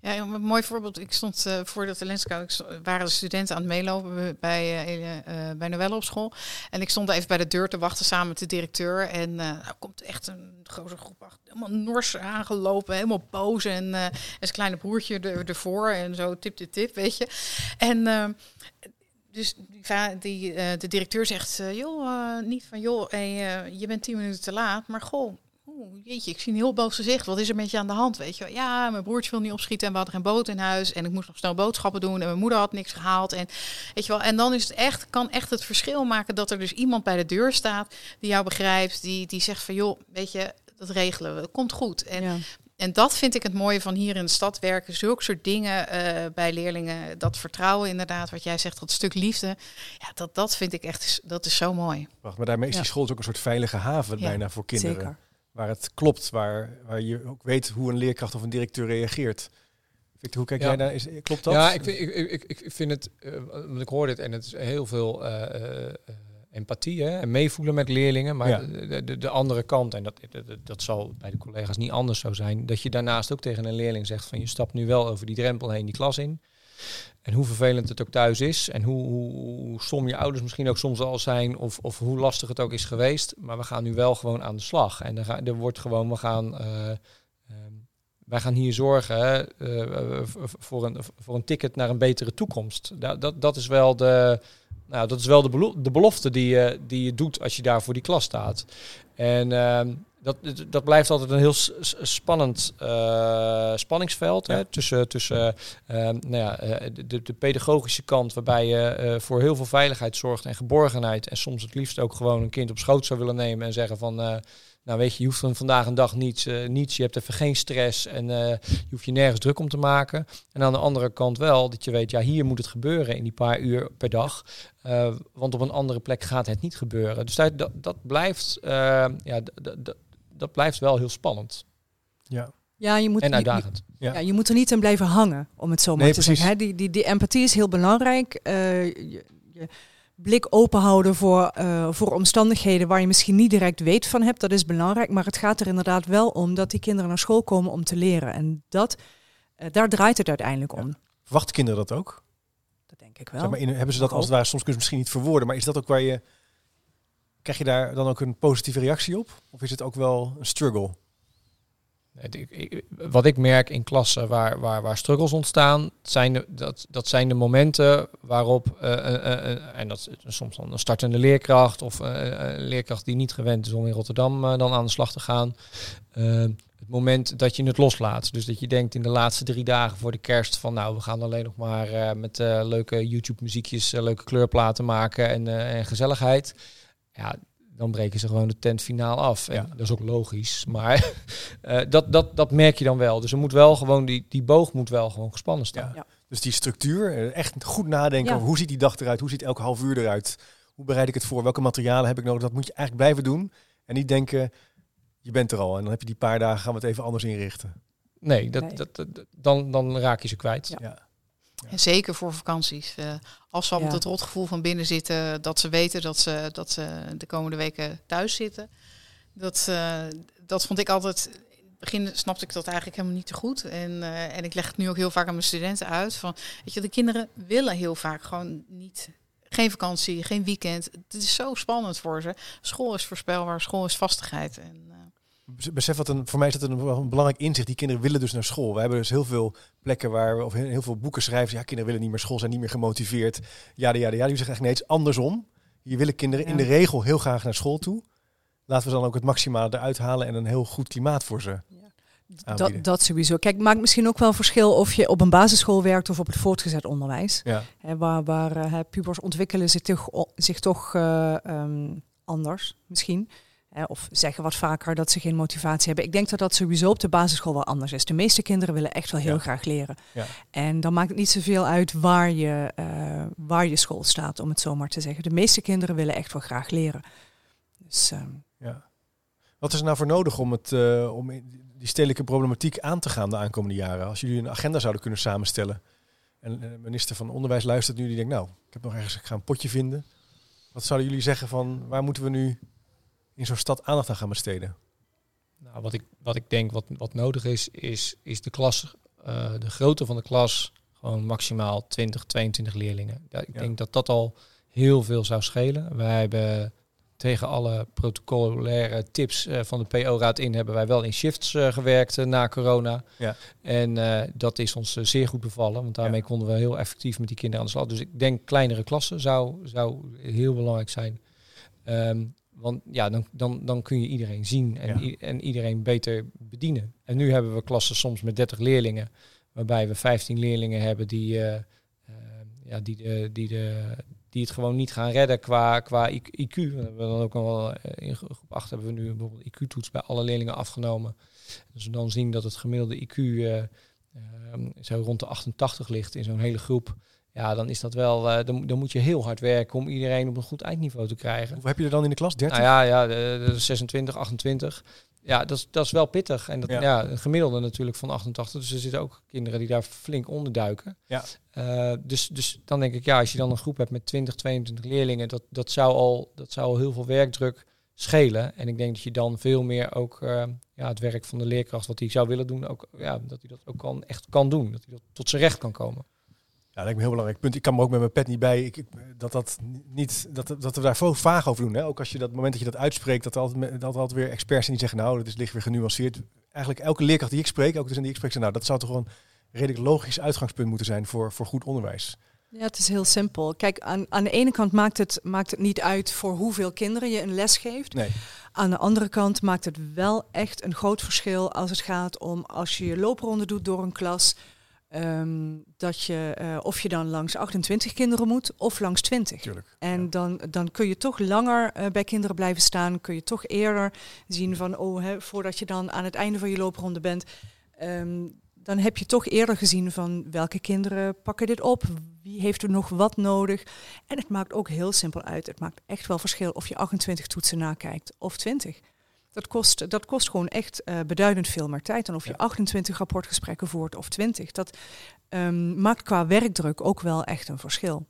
Ja, een mooi voorbeeld. Ik stond eh, voor de talentscout, ik sto- waren de studenten aan het meelopen bij, eh, eh, bij Noelle op school. En ik stond even bij de deur te wachten samen met de directeur. En eh nou komt echt een grote groep achter, helemaal nors aangelopen, helemaal boos. En, eh, en zijn kleine broertje er, ervoor en zo tip, tip, tip, weet je. En... dus die, die, eh, de directeur zegt, eh, joh, eh, niet van, joh, je bent tien minuten te laat. Maar goh, oeh, jeetje, ik zie een heel boos gezicht. Wat is er met je aan de hand, weet je? Ja, mijn broertje wil niet opschieten en we hadden geen boot in huis. En ik moest nog snel boodschappen doen en mijn moeder had niks gehaald. En, weet je wel, en dan is het echt, kan echt het verschil maken dat er dus iemand bij de deur staat die jou begrijpt. Die, die zegt van, joh, weet je, dat regelen we. Het komt goed. En. En dat vind ik het mooie van hier in de stad werken. Zulke soort dingen eh, bij leerlingen. Dat vertrouwen inderdaad, wat jij zegt, dat stuk liefde. Ja, dat, dat vind ik echt, dat is zo mooi. Wacht, maar daarmee is Ja. die school dus ook een soort veilige haven Ja, bijna voor kinderen. Zeker. Waar het klopt, waar, waar je ook weet hoe een leerkracht of een directeur reageert. Victor, hoe kijk Ja. jij daar? Is, klopt dat? Ja, ik, vind- ik, ik, ik, vind het, eh, want ik hoor dit en het is heel veel eh, eh, eh, empathie hè, en meevoelen met leerlingen. Maar Ja. de, de, de andere kant, en dat, dat, dat- zal bij de collega's niet anders zo zijn, dat je daarnaast ook tegen een leerling zegt van je stapt nu wel over die drempel heen die klas in. En hoe vervelend het ook thuis is en hoe, hoe, hoe stom je ouders misschien ook soms al zijn of, of hoe lastig het ook is geweest. Maar we gaan nu wel gewoon aan de slag. En er, ga, er wordt gewoon, we gaan... eh, ehm, wij gaan hier zorgen hè, eh, v- voor, een, voor een ticket naar een betere toekomst. Dat, dat, dat is wel de, nou, dat is wel de, belo- de belofte die je, die je doet als je daar voor die klas staat. En ehm, dat, dat blijft altijd een heel spannend eh, spanningsveld hè, tussen, tussen ehm, nou ja, eh, de, de pedagogische kant, waarbij je eh, voor heel veel veiligheid zorgt en geborgenheid. En soms het liefst ook gewoon een kind op schoot zou willen nemen en zeggen van. Nou weet je, je hoeft van vandaag een dag niets, eh, niets. Je hebt even geen stress en eh, je hoeft je nergens druk om te maken. En aan de andere kant wel dat je weet, ja, hier moet het gebeuren in die paar uur per dag. Eh, want op een andere plek gaat het niet gebeuren. Dus dat, dat, dat blijft, ja, dat blijft wel heel spannend Ja. Ja, je moet, en je- uitdagend. Ja. Ja. je moet er niet aan blijven hangen, om het zo maar Nee, te precies. zeggen. Hè? Die, die, die empathie is heel belangrijk. Eh, je, je blik open houden voor, eh, voor omstandigheden waar je misschien niet direct weet van hebt, dat is belangrijk. Maar het gaat er inderdaad wel om dat die kinderen naar school komen om te leren. En dat, eh, daar draait het uiteindelijk om. Verwachten kinderen dat ook? Dat denk ik wel. Zeg maar, in, hebben ze dat als het ware, soms kunnen ze misschien niet verwoorden, maar is dat ook waar je, krijg je daar dan ook een positieve reactie op? Of is het ook wel een struggle? Wat ik merk in klassen waar, waar, waar struggles ontstaan, zijn de, dat, dat zijn de momenten waarop, eh, eh, eh, en dat is soms dan een startende leerkracht of een leerkracht die niet gewend is om in Rotterdam dan aan de slag te gaan. Het moment dat je het loslaat. Dus dat je denkt in de laatste drie dagen voor de kerst van nou, we gaan alleen nog maar met leuke YouTube muziekjes, leuke kleurplaten maken en, en gezelligheid. Ja, dan breken ze gewoon de tent finaal af. En Ja. dat is ook logisch. Maar eh, dat, dat, dat merk je dan wel. Dus er moet wel gewoon, die, die boog moet wel gewoon gespannen staan. Ja. Dus die structuur, eh, echt goed nadenken Ja. over hoe ziet die dag eruit, hoe ziet elke half uur eruit, hoe bereid ik het voor, welke materialen heb ik nodig, dat moet je eigenlijk blijven doen. En niet denken, je bent er al en dan heb je die paar dagen, gaan we het even anders inrichten. Nee, dat, Nee. Dat, dat, dan, dan raak je ze kwijt. Ja. Ja. En zeker voor vakanties. Eh, als ze al met het rotgevoel van binnen zitten, dat ze weten dat ze, dat ze de komende weken thuis zitten. Dat, eh, dat vond ik altijd. In het begin snapte ik dat eigenlijk helemaal niet te goed. En, eh, en ik leg het nu ook heel vaak aan mijn studenten uit. Van, weet je, de kinderen willen heel vaak gewoon niet. Geen vakantie, geen weekend. Het is zo spannend voor ze. School is voorspelbaar, school is vastigheid. En, Besef wat een, voor mij is dat een, belangrijk inzicht. Die kinderen willen dus naar school. We hebben dus heel veel plekken waar we, of heel, heel veel boeken schrijven. Ja, kinderen willen niet meer school, zijn niet meer gemotiveerd. Ja, ja, ja. Die zeggen eigenlijk nee, het is andersom. Hier willen kinderen Ja. in de regel heel graag naar school toe. Laten we dan ook het maximale eruit halen en een heel goed klimaat voor ze. Dat, dat sowieso. Kijk, maakt misschien ook wel verschil of je op een basisschool werkt of op het voortgezet onderwijs. Ja, waar waar eh, pubers ontwikkelen zich toch, zich toch eh, ehm, anders misschien. Of zeggen wat vaker dat ze geen motivatie hebben. Ik denk dat dat sowieso op de basisschool wel anders is. De meeste kinderen willen echt wel heel Ja. graag leren. Ja. En dan maakt het niet zoveel uit waar je, eh, waar je school staat, om het zo maar te zeggen. De meeste kinderen willen echt wel graag leren. Dus ehm, ja. Wat is er nou voor nodig om, het, eh, om die stedelijke problematiek aan te gaan de aankomende jaren? Als jullie een agenda zouden kunnen samenstellen. En de minister van Onderwijs luistert nu, die denkt, nou, ik heb nog ergens, ik ga een potje vinden. Wat zouden jullie zeggen van, waar moeten we nu in zo'n stad aandacht aan gaan besteden? Nou, wat, ik, wat ik denk wat, wat nodig is, is, is de klas, eh, de grootte van de klas, gewoon maximaal 20, 22 leerlingen. Ja, ik Ja. denk dat dat al heel veel zou schelen. Wij hebben tegen alle protocolaire tips eh, van de PO-raad in hebben wij wel in shifts eh, gewerkt na corona. Ja. En dat is ons zeer goed bevallen, want daarmee Ja. konden we heel effectief met die kinderen aan de slag. Dus ik denk kleinere klassen zou, zou heel belangrijk zijn. Ehm, want ja, dan, dan, dan kun je iedereen zien en, Ja. en iedereen beter bedienen. En nu hebben we klassen soms met 30 leerlingen, waarbij we 15 leerlingen hebben die, eh, eh, ja, die, de, die, de, die het gewoon niet gaan redden qua, qua IQ. We hebben dan ook al eh, in groep 8 hebben we nu bijvoorbeeld IQ-toets bij alle leerlingen afgenomen. Dus we dan zien dat het gemiddelde IQ zo rond de 88 ligt in zo'n hele groep. Ja, dan is dat wel. eh, dan, dan moet je heel hard werken om iedereen op een goed eindniveau te krijgen. Hoeveel heb je er dan in de klas? 30? Nou ja, ja de, de 26, 28. Ja, dat is, dat is wel pittig. En dat, Ja. gemiddelde natuurlijk van 88. Dus er zitten ook kinderen die daar flink onder duiken. Ja. Eh, dus, dus dan denk ik, ja, als je dan een groep hebt met 20, 22 leerlingen, dat, dat, zou al, dat zou al heel veel werkdruk schelen. En ik denk dat je dan veel meer ook eh, ja, het werk van de leerkracht, wat hij zou willen doen, ook, ja, dat hij dat ook kan, echt kan doen. Dat hij dat tot zijn recht kan komen. Ja, dat lijkt me een heel belangrijk punt. Ik kan me ook met mijn pet niet bij. Ik, ik- dat, dat, niet, dat, dat we daar veel vaag over doen. Hè? Ook als je dat moment dat je dat uitspreekt, dat er altijd, dat er altijd weer experts zijn die zeggen, nou, dat is licht weer genuanceerd. Eigenlijk elke leerkracht die ik spreek, ook dus die ik spreek, nou, dat zou toch een redelijk logisch uitgangspunt moeten zijn voor, voor goed onderwijs. Ja, het is heel simpel. Kijk, aan, aan de ene kant maakt het, maakt het niet uit voor hoeveel kinderen je een les geeft. Nee. Aan de andere kant maakt het wel echt een groot verschil als het gaat om als je je loopronde doet door een klas. Ehm, dat je, eh, of je dan langs 28 kinderen moet of langs 20. Natuurlijk. En Ja. dan, dan kun je toch langer eh, bij kinderen blijven staan. Kun je toch eerder zien van, oh, hè, voordat je dan aan het einde van je loopronde bent. ehm, dan heb je toch eerder gezien van welke kinderen pakken dit op. Wie heeft er nog wat nodig? En het maakt ook heel simpel uit. Het maakt echt wel verschil of je 28 toetsen nakijkt of 20. Dat kost, dat kost gewoon echt eh, beduidend veel meer tijd dan of je Ja. 28 rapportgesprekken voert of 20. Dat ehm, maakt qua werkdruk ook wel echt een verschil.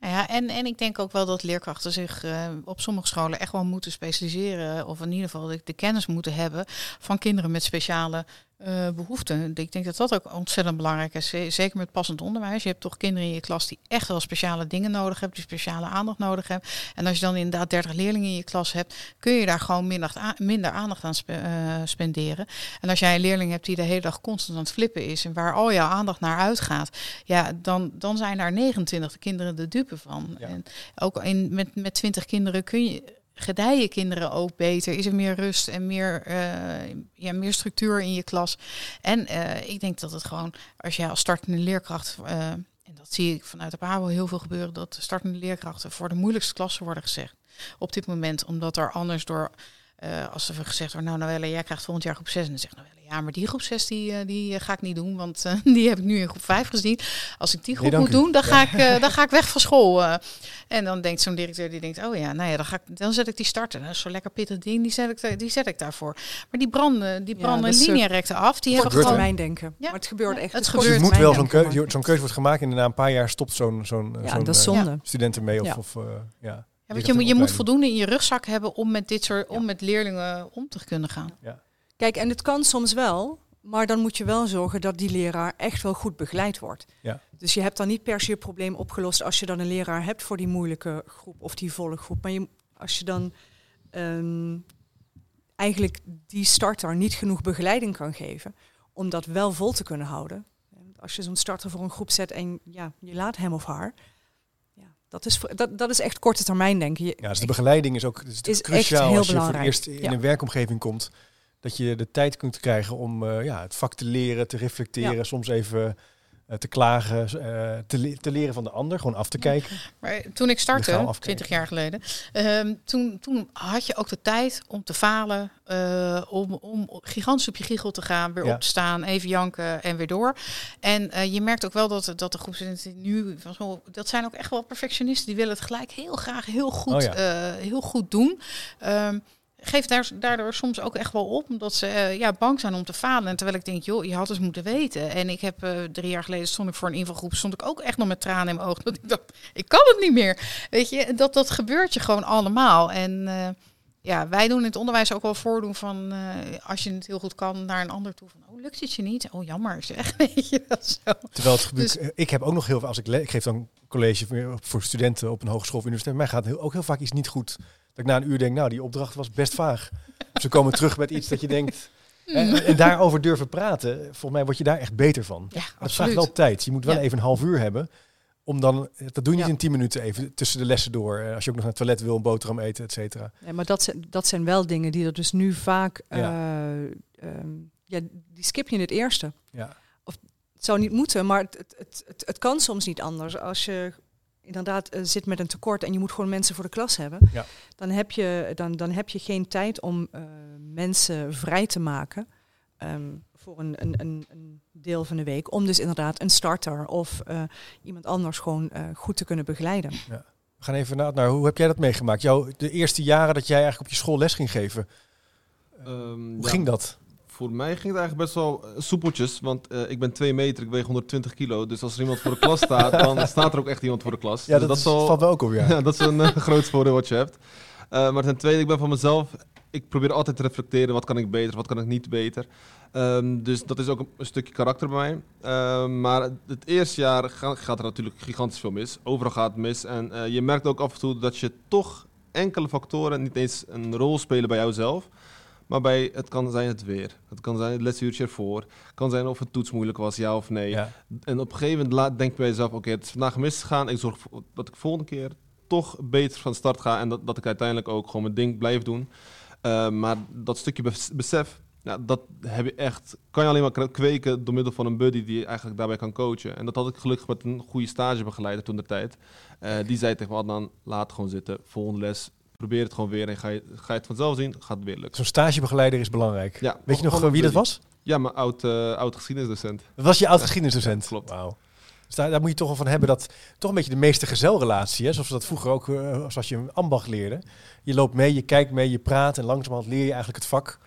Nou ja, en, en ik denk ook wel dat leerkrachten zich eh, op sommige scholen echt wel moeten specialiseren. Of in ieder geval de, de kennis moeten hebben van kinderen met speciale eh, behoeften. Ik denk dat dat ook ontzettend belangrijk is. Zeker met passend onderwijs. Je hebt toch kinderen in je klas die echt wel speciale dingen nodig hebben. Die speciale aandacht nodig hebben. En als je dan inderdaad 30 leerlingen in je klas hebt, kun je daar gewoon minder, minder aandacht aan spe- eh, spenderen. En als jij een leerling hebt die de hele dag constant aan het flippen is en waar al jouw aandacht naar uitgaat, ja, dan, dan zijn daar 29 kinderen de dupe van. Ja. En ook in, met, met 20 kinderen kun je gedijen kinderen ook beter. Is er meer rust en meer, eh, ja, meer structuur in je klas. En eh, ik denk dat het gewoon, als jij als startende leerkracht, eh, en dat zie ik vanuit de PABO heel veel gebeuren, dat de startende leerkrachten voor de moeilijkste klassen worden gezegd. Op dit moment, omdat er anders door, eh, als er gezegd wordt, nou Noelle, jij krijgt volgend jaar groep 6. En dan zegt Noelle, ja, maar die groep 6 die, eh, die eh, ga ik niet doen, want eh, die heb ik nu in groep 5 gezien. Als ik die groep moet u. doen, dan, Ja. ga ik, eh, dan ga ik weg van school. eh. En dan denkt zo'n directeur, die denkt, oh ja, nou ja, dan, ga ik, dan zet ik die starten. Dat is zo'n lekker pittig ding, die zet ik, daar- die zet ik daarvoor. Maar die branden, die Ja, branden dat is, linierecten af. Die hebben gewoon... termijn denken. Ja. Maar het gebeurt Ja, echt. het gebeurt. Dus je kort moet wel zo'n keuze, zo'n keuze wordt gemaakt en na een paar jaar stopt zo'n zo'n Ja, zo'n, dat is eh, zonde. student ermee. Of, Ja. of, ja. Ja, want je, moet- je moet voldoende in je rugzak hebben om met dit soort, om met leerlingen om te kunnen gaan. Kijk, en het kan soms wel, maar dan moet je wel zorgen dat die leraar echt wel goed begeleid wordt. Ja. Dus je hebt dan niet per se het probleem opgelost als je dan een leraar hebt voor die moeilijke groep of die volle groep. Maar je, als je dan ehm, eigenlijk die starter niet genoeg begeleiding kan geven om dat wel vol te kunnen houden. Als je zo'n starter voor een groep zet en ja, je laat hem of haar. Dat, is, dat, dat is echt korte termijn denken. Je, Ja, dus de begeleiding is ook is Is cruciaal als je voor het eerst in Ja. een werkomgeving komt. Dat je de tijd kunt krijgen om eh, ja, het vak te leren, te reflecteren, Ja. soms even te klagen, eh, te, le- te leren van de ander, gewoon af te kijken. Maar toen ik startte, Legaal afkijken. 20 jaar geleden, ehm, toen, toen had je ook de tijd om te falen, eh, om, om gigantisch op je giegel te gaan, weer Ja. op te staan, even janken en weer door. En eh, je merkt ook wel dat, dat de groepsstudenten nu, dat zijn ook echt wel perfectionisten, die willen het gelijk heel graag heel goed, Oh ja. eh, heel goed doen. Ehm geeft daar, daardoor soms ook echt wel op, omdat ze eh, ja, bang zijn om te falen. En terwijl ik denk, joh, je had eens moeten weten. En ik heb eh, drie jaar geleden stond ik voor een invalgroep, stond ik ook echt nog met tranen in mijn ogen. Dat ik dacht, ik kan het niet meer. Weet je, dat, dat gebeurt je gewoon allemaal. En eh, ja, wij doen in het onderwijs ook wel voordoen van als je het heel goed kan naar een ander toe van oh lukt het je niet? Oh jammer zeg, weet je wel zo. Terwijl het gebeurt, Dus- ik heb ook nog heel veel, als ik, ik geef dan college voor, voor studenten op een hogeschool of universiteit, mij gaat heel, ook heel vaak iets niet goed. Dat ik na een uur denk, nou die opdracht was best vaag. Ze komen terug met iets dat je denkt, en, en daarover durven praten, volgens mij word je daar echt beter van. Ja, Dat vraagt wel tijd. Je moet wel Ja. even een half uur hebben. Om dan, dat doe je niet Ja. in tien minuten even tussen de lessen door. eh, Als je ook nog naar het toilet wil, een boterham eten, et cetera. Ja, maar dat zijn, dat zijn wel dingen die er dus nu vaak... Ja. eh, ehm, ja, die skip je in het eerste. Ja. Het zou niet moeten, maar het, het, het kan soms niet anders. Als je inderdaad eh, zit met een tekort en je moet gewoon mensen voor de klas hebben, Ja. dan, heb je, dan, dan heb je geen tijd om eh, mensen vrij te maken ehm, voor een, een, een, een deel van de week. Om dus inderdaad een starter of eh, iemand anders gewoon eh, goed te kunnen begeleiden. We gaan even naar, naar hoe heb jij dat meegemaakt? Jouw, de eerste jaren dat jij eigenlijk op je school les ging geven. Ehm, Hoe ja, ging dat? Voor mij ging het eigenlijk best wel eh, soepeltjes. Want eh, ik ben 2 meter, ik weeg 120 kilo. Dus als er iemand voor de klas staat, dan staat er ook echt iemand voor de klas. Ja, Dus dat, is wel- valt wel ook op, ja. Ja, dat is een eh, groot voordeel wat je hebt. Maar ten tweede, ik ben van mezelf. Ik probeer altijd te reflecteren. Wat kan ik beter, wat kan ik niet beter. Ehm, dus dat is ook een, een stukje karakter bij mij. Ehm, maar het eerste jaar ga- gaat er natuurlijk gigantisch veel mis. Overal gaat het mis. En je merkt ook af en toe dat je toch enkele factoren niet eens een rol spelen bij jouzelf. Maar bij, het kan zijn het weer. Het kan zijn het lesuurtje ervoor. Het kan zijn of het toets moeilijk was, ja of nee. ja. En op een gegeven moment laat, denk ik bij jezelf, oké, het is vandaag misgegaan. Ik zorg dat ik volgende keer toch beter van start ga. En dat, dat ik uiteindelijk ook gewoon mijn ding blijf doen. Uh, maar dat stukje bes- besef, dat heb je echt, kan je alleen maar kweken door middel van een buddy die je eigenlijk daarbij kan coachen. En dat had ik gelukkig met een goede stagebegeleider toen de tijd. Uh, die zei tegen me, dan laat gewoon zitten, volgende les, probeer het gewoon weer en ga je, ga je het vanzelf zien, gaat het weer lukken. Zo'n stagebegeleider is belangrijk. Ja, Weet je nog eh, wie dat was? Ja, mijn oud, uh, oud geschiedenisdocent. Dat was je oud geschiedenisdocent? Ja, klopt. Wauw. Dus daar, daar moet je toch wel van hebben dat toch een beetje de meeste gezelrelatie, hè, zoals we dat vroeger ook, uh, zoals je een ambacht leerde. Je loopt mee, je kijkt mee, je praat en langzamerhand leer je eigenlijk het vak.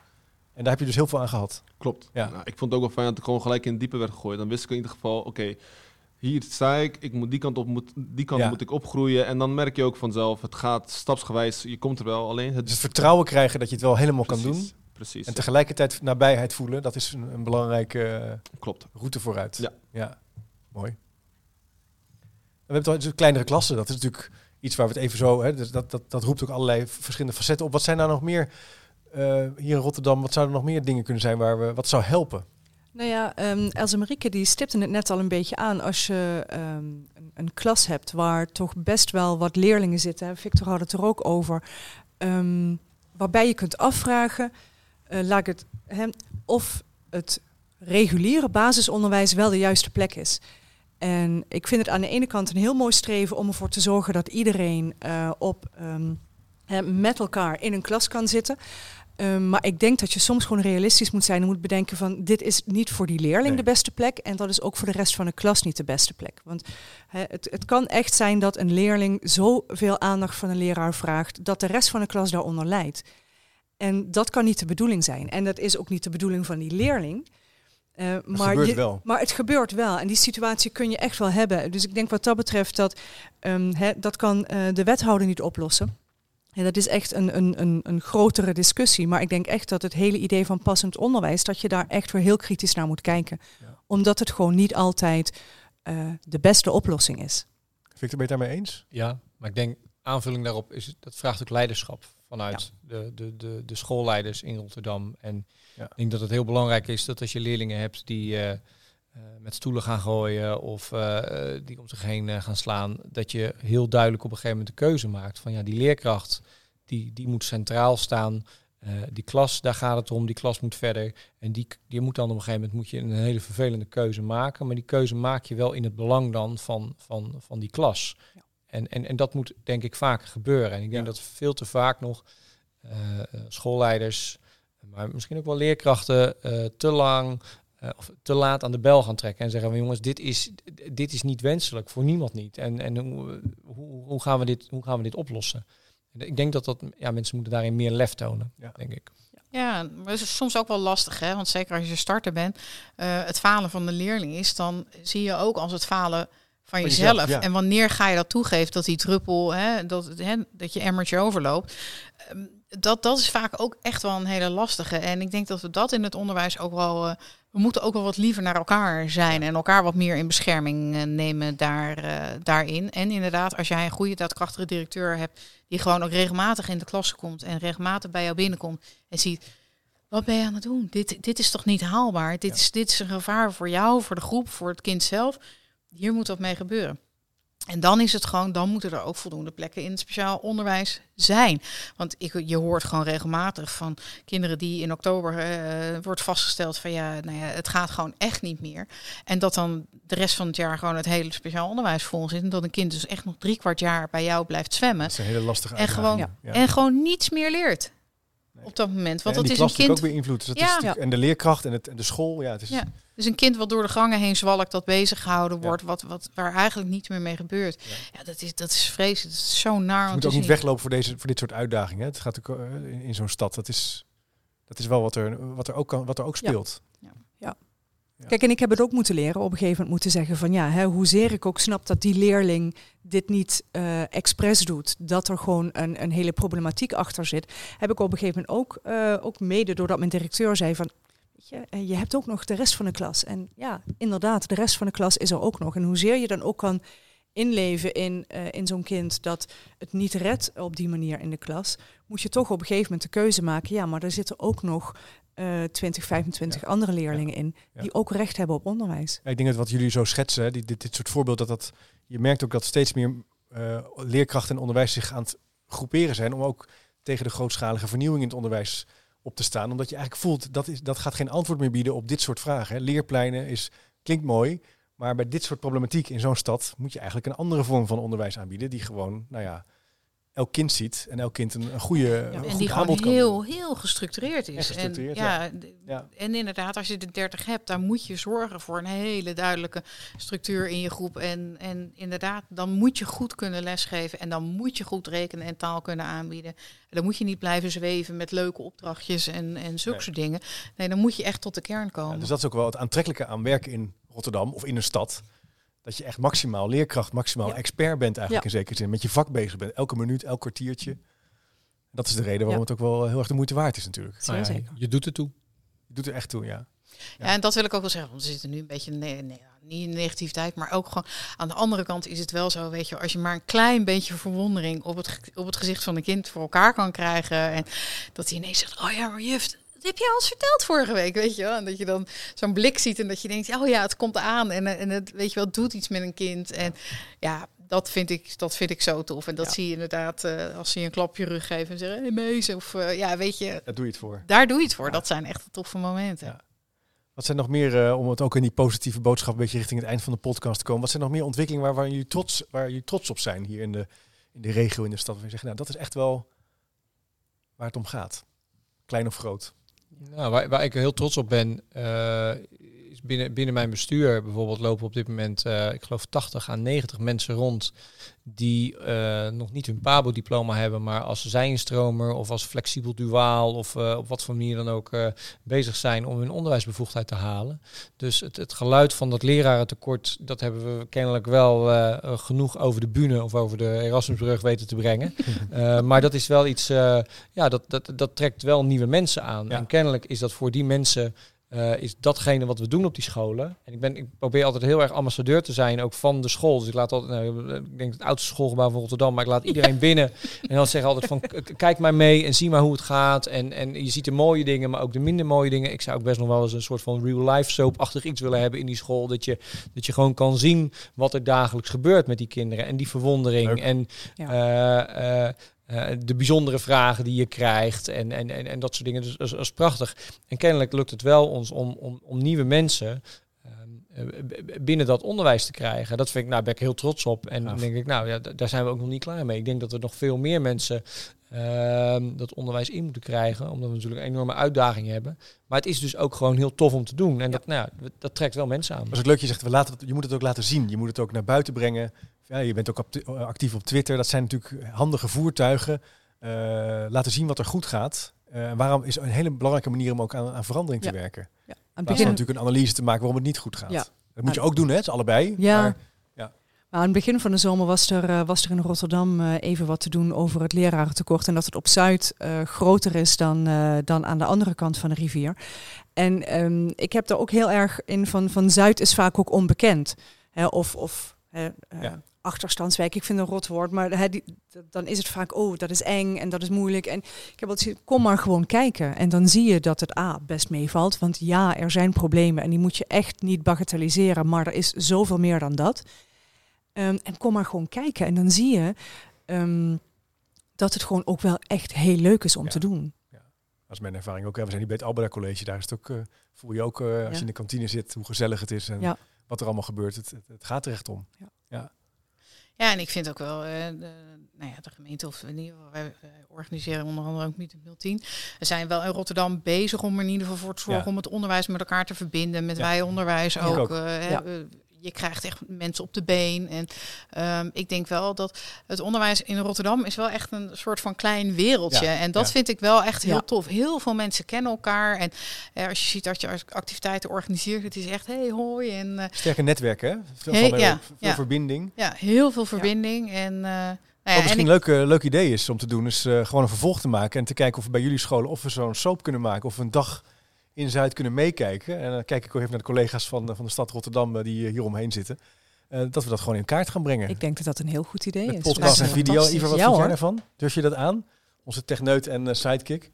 En daar heb je dus heel veel aan gehad. Klopt. Ja. Nou, ik vond het ook wel fijn dat ik gewoon gelijk in het diepe werd gegooid. Dan wist ik in ieder geval, oké, hier sta ik, ik moet die kant op, moet, die kant Ja. moet ik opgroeien. En dan merk je ook vanzelf, het gaat stapsgewijs, je komt er wel. Alleen het Dus het vertrouwen krijgen dat je het wel helemaal kan doen. Precies. En tegelijkertijd nabijheid voelen, dat is een, een belangrijke eh, Klopt. route vooruit. Ja. ja. Mooi. We hebben toch kleinere klassen, dat is natuurlijk iets waar we het even zo, hè, dus dat, dat, dat roept ook allerlei verschillende facetten op. Wat zijn nou nog meer, uh, hier in Rotterdam, wat zouden nog meer dingen kunnen zijn waar we, wat zou helpen? Nou ja, um, Marieke die stipte het net al een beetje aan. Als je um, een, klas hebt waar toch best wel wat leerlingen zitten, Victor had het er ook over, um, waarbij je kunt afvragen, uh, laat het, hè, of het reguliere basisonderwijs wel de juiste plek is. En ik vind het aan de ene kant een heel mooi streven om ervoor te zorgen dat iedereen uh, op, met elkaar in een klas kan zitten. Um, maar ik denk dat je soms gewoon realistisch moet zijn en moet bedenken van dit is niet voor die leerling Nee. de beste plek en dat is ook voor de rest van de klas niet de beste plek. Want het, het kan echt zijn dat een leerling zoveel aandacht van een leraar vraagt dat de rest van de klas daaronder lijdt. En dat kan niet de bedoeling zijn. En dat is ook niet de bedoeling van die leerling. Uh, maar, gebeurt je, wel. maar het gebeurt wel. En die situatie kun je echt wel hebben. Dus ik denk wat dat betreft dat um, hè, dat kan uh, de wethouder niet oplossen. Ja, dat is echt een, een, een, een grotere discussie. Maar ik denk echt dat het hele idee van passend onderwijs, dat je daar echt weer heel kritisch naar moet kijken. Ja. Omdat het gewoon niet altijd uh, de beste oplossing is. Victor, ben je het daarmee eens? Ja, maar ik denk aanvulling daarop is, dat vraagt ook leiderschap vanuit ja. de, de, de, de schoolleiders in Rotterdam. En ja. ik denk dat het heel belangrijk is dat als je leerlingen hebt die uh, uh, met stoelen gaan gooien of uh, die om zich heen gaan slaan, dat je heel duidelijk op een gegeven moment de keuze maakt van ja, die leerkracht die, die moet centraal staan. die klas, daar gaat het om, die klas moet verder. En die, die moet dan op een gegeven moment moet je een hele vervelende keuze maken. Maar die keuze maak je wel in het belang dan van, van, van die klas. Ja. En, en, en dat moet denk ik vaker gebeuren. En ik denk Ja. dat veel te vaak nog uh, schoolleiders, maar misschien ook wel leerkrachten, uh, te lang uh, of te laat aan de bel gaan trekken en zeggen van jongens, dit is, dit is niet wenselijk voor niemand niet. En, en hoe, hoe, hoe, gaan we dit, hoe gaan we dit oplossen? Ik denk dat, dat ja, mensen moeten daarin meer lef tonen, Ja. denk ik. Ja, maar het is soms ook wel lastig, hè? want zeker als je starter bent, uh, het falen van de leerling is, dan zie je ook als het falen van, jezelf. jezelf, ja. En wanneer ga je dat toegeven, dat die druppel, hè, dat, hè, dat je emmertje overloopt. Um, dat, dat is vaak ook echt wel een hele lastige. En ik denk dat we dat in het onderwijs ook wel. eh, we moeten ook wel wat liever naar elkaar zijn en elkaar wat meer in bescherming eh, nemen daar, eh, daarin. En inderdaad, als jij een goede, daadkrachtige directeur hebt, die gewoon ook regelmatig in de klasse komt en regelmatig bij jou binnenkomt en ziet. Wat ben je aan het doen? Dit, dit is toch niet haalbaar? Dit, Ja. is, dit is een gevaar voor jou, voor de groep, voor het kind zelf. Hier moet wat mee gebeuren. En dan is het gewoon, dan moeten er ook voldoende plekken in het speciaal onderwijs zijn. Want ik, je hoort gewoon regelmatig van kinderen die in oktober eh, wordt vastgesteld van ja, nou ja, het gaat gewoon echt niet meer. En dat dan de rest van het jaar gewoon het hele speciaal onderwijs vol zit. En dat een kind dus echt nog drie kwart jaar bij jou blijft zwemmen. Dat is een hele lastige En gewoon- ja. En gewoon niets meer leert Nee. op dat moment. Want en dat is een kind. ook weer invloed. Dus dat is En de leerkracht en, het, en de school. Ja, het is, Ja. Dus een kind wat door de gangen heen zwalkt, dat bezig gehouden wordt, wat, wat, waar eigenlijk niets meer mee gebeurt. Ja. Ja, dat, is, dat is vreselijk. Dat is zo naar Je moet ook niet weglopen voor, deze, voor dit soort uitdagingen. Het gaat ook eh, in, in zo'n stad. Dat is, dat is wel wat er, wat er, ook, kan, wat er ook Ja. speelt. Kijk, en ik heb het ook moeten leren, op een gegeven moment moeten zeggen van ja, hè, hoezeer ik ook snap dat die leerling dit niet eh expres doet, dat er gewoon een, een hele problematiek achter zit, heb ik op een gegeven moment ook, eh, ook mede doordat mijn directeur zei van je, eh, je hebt ook nog de rest van de klas. En ja, inderdaad, de rest van de klas is er ook nog. En hoezeer je dan ook kan inleven in, eh, in zo'n kind dat het niet redt op die manier in de klas, moet je toch op een gegeven moment de keuze maken, ja, maar er zitten ook nog eh 20, 25 andere leerlingen in Ja. die ook recht hebben op onderwijs. Ik denk dat wat jullie zo schetsen, hè, die, dit, dit soort voorbeelden, dat dat, je merkt ook dat steeds meer eh, leerkrachten en onderwijs zich aan het groeperen zijn om ook tegen de grootschalige vernieuwing in het onderwijs op te staan. Omdat je eigenlijk voelt, dat, is, dat gaat geen antwoord meer bieden op dit soort vragen. Leerpleinen is, klinkt mooi, maar bij dit soort problematiek in zo'n stad moet je eigenlijk een andere vorm van onderwijs aanbieden die gewoon, nou ja, elk kind ziet en elk kind een, een goede een En die gewoon heel, heel gestructureerd is. En gestructureerd, en, ja, Ja. en inderdaad, als je de 30 hebt, dan moet je zorgen voor een hele duidelijke structuur in je groep. En, en inderdaad, dan moet je goed kunnen lesgeven. En dan moet je goed rekenen en taal kunnen aanbieden. En dan moet je niet blijven zweven met leuke opdrachtjes en, en zulke Nee. soort dingen. Nee, dan moet je echt tot de kern komen. Ja, dus dat is ook wel het aantrekkelijke aan werken in Rotterdam of in een stad. Dat je echt maximaal leerkracht, maximaal Ja. expert bent eigenlijk Ja. in zekere zin. Met je vak bezig bent. Elke minuut, elk kwartiertje. Dat is de reden waarom Ja. het ook wel heel erg de moeite waard is natuurlijk. Nou ja, zeker. Je doet het toe. Je doet er echt toe, ja. Ja, en dat wil ik ook wel zeggen. Want we zitten nu een beetje nee, nee, niet in negativiteit, maar ook gewoon aan de andere kant is het wel zo, weet je, als je maar een klein beetje verwondering op het, op het gezicht van een kind voor elkaar kan krijgen en dat hij ineens zegt, oh ja, maar juf, dat heb je al eens verteld vorige week, weet je wel. En dat je dan zo'n blik ziet en dat je denkt, oh ja, het komt aan en, en het, weet je wel, het doet iets met een kind. En ja, dat vind ik, dat vind ik zo tof. En dat Ja. zie je inderdaad eh, als ze je een klapje rug geven en zeggen, hey mees, of eh, ja, weet je, Daar doe je het voor. daar doe je het voor. Ja. Dat zijn echt de toffe momenten. Ja. Wat zijn nog meer, eh, om het ook in die positieve boodschap een beetje richting het eind van de podcast te komen. Wat zijn nog meer ontwikkelingen waar, waar, jullie, trots, waar jullie trots op zijn hier in de, in de regio, in de stad? Waar je zegt, nou dat is echt wel waar het om gaat. Klein of groot. Nou, waar, waar ik heel trots op ben, eh, binnen, binnen mijn bestuur bijvoorbeeld lopen op dit moment, eh, ik geloof 80 à 90 mensen rond die eh, nog niet hun PABO-diploma hebben, maar als zijnstromer of als flexibel duaal of eh, op wat voor manier dan ook bezig zijn om hun onderwijsbevoegdheid te halen. Dus het, het geluid van dat lerarentekort, dat hebben we kennelijk wel genoeg over de bühne of over de Erasmusbrug weten te brengen. Maar dat is wel iets, ja, dat, dat, dat trekt wel nieuwe mensen aan. Ja. En kennelijk is dat voor die mensen, eh, is datgene wat we doen op die scholen. En ik, ben, ik probeer altijd heel erg ambassadeur te zijn, ook van de school. Dus ik laat altijd, nou, ik denk het oudste schoolgebouw van Rotterdam, maar ik laat iedereen binnen. En dan zeg ik altijd van, kijk maar mee en zie maar hoe het gaat. En, en je ziet de mooie dingen, maar ook de minder mooie dingen. Ik zou ook best nog wel eens een soort van real-life soap-achtig iets willen hebben in die school. Dat je, dat je gewoon kan zien wat er dagelijks gebeurt met die kinderen. En die verwondering. Leuk. En Ja. eh, eh, eh, de bijzondere vragen die je krijgt en, en, en, en dat soort dingen. Dus dat is, dat is prachtig. En kennelijk lukt het wel ons om, om, om nieuwe mensen ehm, eh, binnen dat onderwijs te krijgen. Dat vind ik, nou, ben ik heel trots op. En dan denk ik, nou ja, daar zijn we ook nog niet klaar mee. Ik denk dat er nog veel meer mensen ehm, dat onderwijs in moeten krijgen. Omdat we natuurlijk een enorme uitdaging hebben. Maar het is dus ook gewoon heel tof om te doen. En dat, nou, ja, dat trekt wel mensen aan. Dat is ook leuk, je zegt, we laten het, je moet het ook laten zien. Je moet het ook naar buiten brengen. Ja, je bent ook act- actief op Twitter. Dat zijn natuurlijk handige voertuigen. Eh, laten zien wat er goed gaat. Eh, waarom is een hele belangrijke manier om ook aan, aan verandering te Ja. werken. Ja. Aan begin, natuurlijk een analyse te maken waarom het niet goed gaat. Ja. Dat moet je ook doen, hè? Het is allebei. Ja. Maar Aan het begin van de zomer was er, uh, was er in Rotterdam uh, even wat te doen over het lerarentekort. En dat het op Zuid uh, groter is dan, dan aan de andere kant van de rivier. En um, ik heb daar ook heel erg in van, van Zuid is vaak ook onbekend. Hè, of of ja. achterstandswijk, ik vind een rot woord. Maar hè, die, dan is het vaak, oh, dat is eng en dat is moeilijk. En ik heb altijd kom maar gewoon kijken. En dan zie je dat het A, best meevalt. Want ja, er zijn problemen en die moet je echt niet bagatelliseren. Maar er is zoveel meer dan dat. Um, en kom maar gewoon kijken. En dan zie je um, dat het gewoon ook wel echt heel leuk is om Ja. te doen. Dat is mijn ervaring ook. We zijn hier bij het Albeda College. Daar is het ook, eh, voel je ook eh, als Ja. je in de kantine zit hoe gezellig het is en Ja. wat er allemaal gebeurt. Het, het, het gaat er echt om. Ja, en ik vind ook wel, eh, de, nou ja, de gemeente of in ieder geval, wij, wij organiseren onder andere ook Meet 010. We zijn wel in Rotterdam bezig om er in ieder geval voor te zorgen Ja. om het onderwijs met elkaar te verbinden. Met Ja. wij onderwijs ook. ook. Je krijgt echt mensen op de been. En ehm, ik denk wel dat het onderwijs in Rotterdam is wel echt een soort van klein wereldje. Ja, En dat ja. vind ik wel echt heel Ja. tof. Heel veel mensen kennen elkaar. En eh, als je ziet dat je activiteiten organiseert, het is echt hey hoi. En eh, Sterke netwerken, hè? Veel, Hey, van, ja, veel ja. verbinding. ja, heel veel verbinding. En, eh, nou ja, Wat en misschien een leuk, leuk idee is om te doen, is eh, gewoon een vervolg te maken en te kijken of we bij jullie scholen of we zo'n soap kunnen maken of een dag in Zuid kunnen meekijken. En dan kijk ik ook even naar de collega's van, de- van de stad Rotterdam eh, die hier omheen zitten. Eh, dat we dat gewoon in kaart gaan brengen. Ik denk dat dat een heel goed idee Met is. podcast en video. Ivar, wat Ja, vind jij daarvan? Durf je dat aan? Onze techneut en eh, sidekick.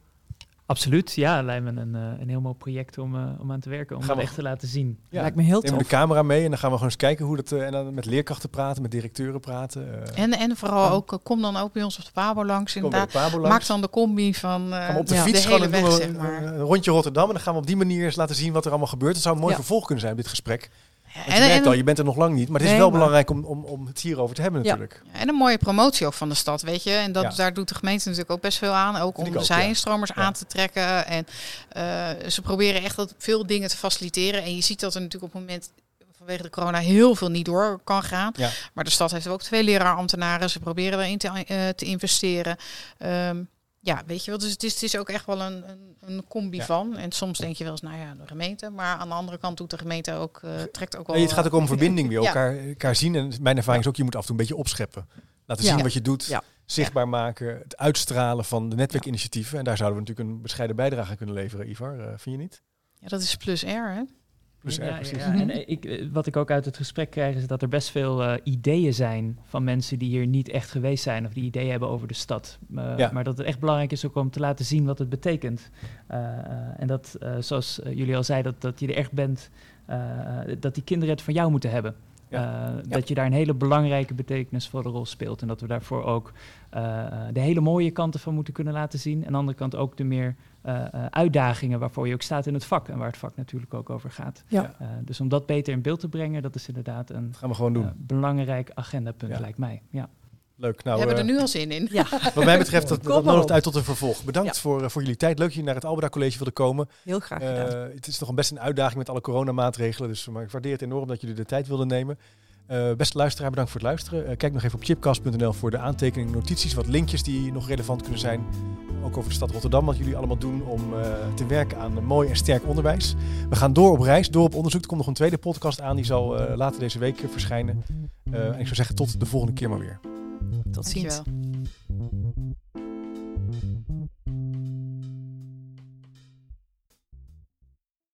Absoluut, ja, lijkt me een, eh, een heel mooi project om, eh, om aan te werken, om Gaan dat we- echt te laten zien. Ja. Lijkt me heel we tof. de camera mee en dan gaan we gewoon eens kijken hoe dat... eh, en dan met leerkrachten praten, met directeuren praten. En, en vooral ook, kom dan ook bij ons op de Pabo langs. Inderdaad. Pabo langs. Maak dan de combi van eh, Gaan we op de Ja. fiets de hele een, weg, zeg maar. een rondje Rotterdam. En dan gaan we op die manier eens laten zien wat er allemaal gebeurt. Het zou een mooi Ja. vervolg kunnen zijn, dit gesprek. Ja, Want je merkt al, je bent er nog lang niet. Maar het is Nee, wel maar- belangrijk om, om, om het hierover te hebben Ja. natuurlijk. En een mooie promotie ook van de stad, weet je. En dat, Ja. daar doet de gemeente natuurlijk ook best veel aan. Ook Vind om de ja. zijinstromers Ja. aan te trekken. En eh, ze proberen echt dat veel dingen te faciliteren. En je ziet dat er natuurlijk op het moment vanwege de corona heel veel niet door kan gaan. Ja. Maar de stad heeft ook twee leraarambtenaren. Ze proberen erin te, eh, te investeren. Ehm, ja, weet je wel. Dus het is, het is ook echt wel een, een, een combi Ja. van. En soms denk je wel eens, nou ja, de gemeente. Maar aan de andere kant doet de gemeente ook, eh, trekt ook wel... Nee, het gaat ook om verbinding weer. Ja. Elkaar, elkaar zien. En mijn ervaring is ook, je moet af en toe een beetje opscheppen. Laten zien wat je doet. Zichtbaar maken. Het uitstralen van de netwerkinitiatieven. En daar zouden we natuurlijk een bescheiden bijdrage aan kunnen leveren, Ivar. Eh, vind je niet? Ja, dat is plus R, hè? Ja, precies. ja. En eh, ik, eh, wat ik ook uit het gesprek krijg is dat er best veel eh, ideeën zijn van mensen die hier niet echt geweest zijn of die ideeën hebben over de stad. Ja. Maar dat het echt belangrijk is ook om te laten zien wat het betekent. En dat, zoals jullie al zeiden, dat, dat je er echt bent, dat die kinderen het van jou moeten hebben. Ja. Eh, Dat je daar een hele belangrijke betekenisvolle rol speelt. En dat we daarvoor ook eh, de hele mooie kanten van moeten kunnen laten zien. En aan de andere kant ook de meer eh, eh, uitdagingen waarvoor je ook staat in het vak. En waar het vak natuurlijk ook over gaat. Ja. Eh, dus om dat beter in beeld te brengen, dat is inderdaad een Dat gaan we gewoon doen. belangrijk agendapunt, Ja. lijkt mij. Ja. Leuk. We Nou, hebben er eh, nu al zin in. Ja, wat mij betreft, dat, dat nodigt op. uit tot een vervolg. Bedankt Ja. voor, eh, voor jullie tijd. Leuk dat jullie naar het Albeda College wilden komen. heel graag gedaan. Eh, het is nog een best een uitdaging met alle coronamaatregelen. Dus, maar ik waardeer het enorm dat jullie de tijd wilden nemen. Eh, beste luisteraar, bedankt voor het luisteren. Kijk nog even op chipcast.nl voor de aantekeningen, notities, wat linkjes die nog relevant kunnen zijn. Ook over de stad Rotterdam, wat jullie allemaal doen om eh, te werken aan een mooi en sterk onderwijs. We gaan door op reis, door op onderzoek. Er komt nog een tweede podcast aan, die zal eh, later deze week verschijnen. Eh, en ik zou zeggen, tot de volgende keer maar weer. Tot ziens.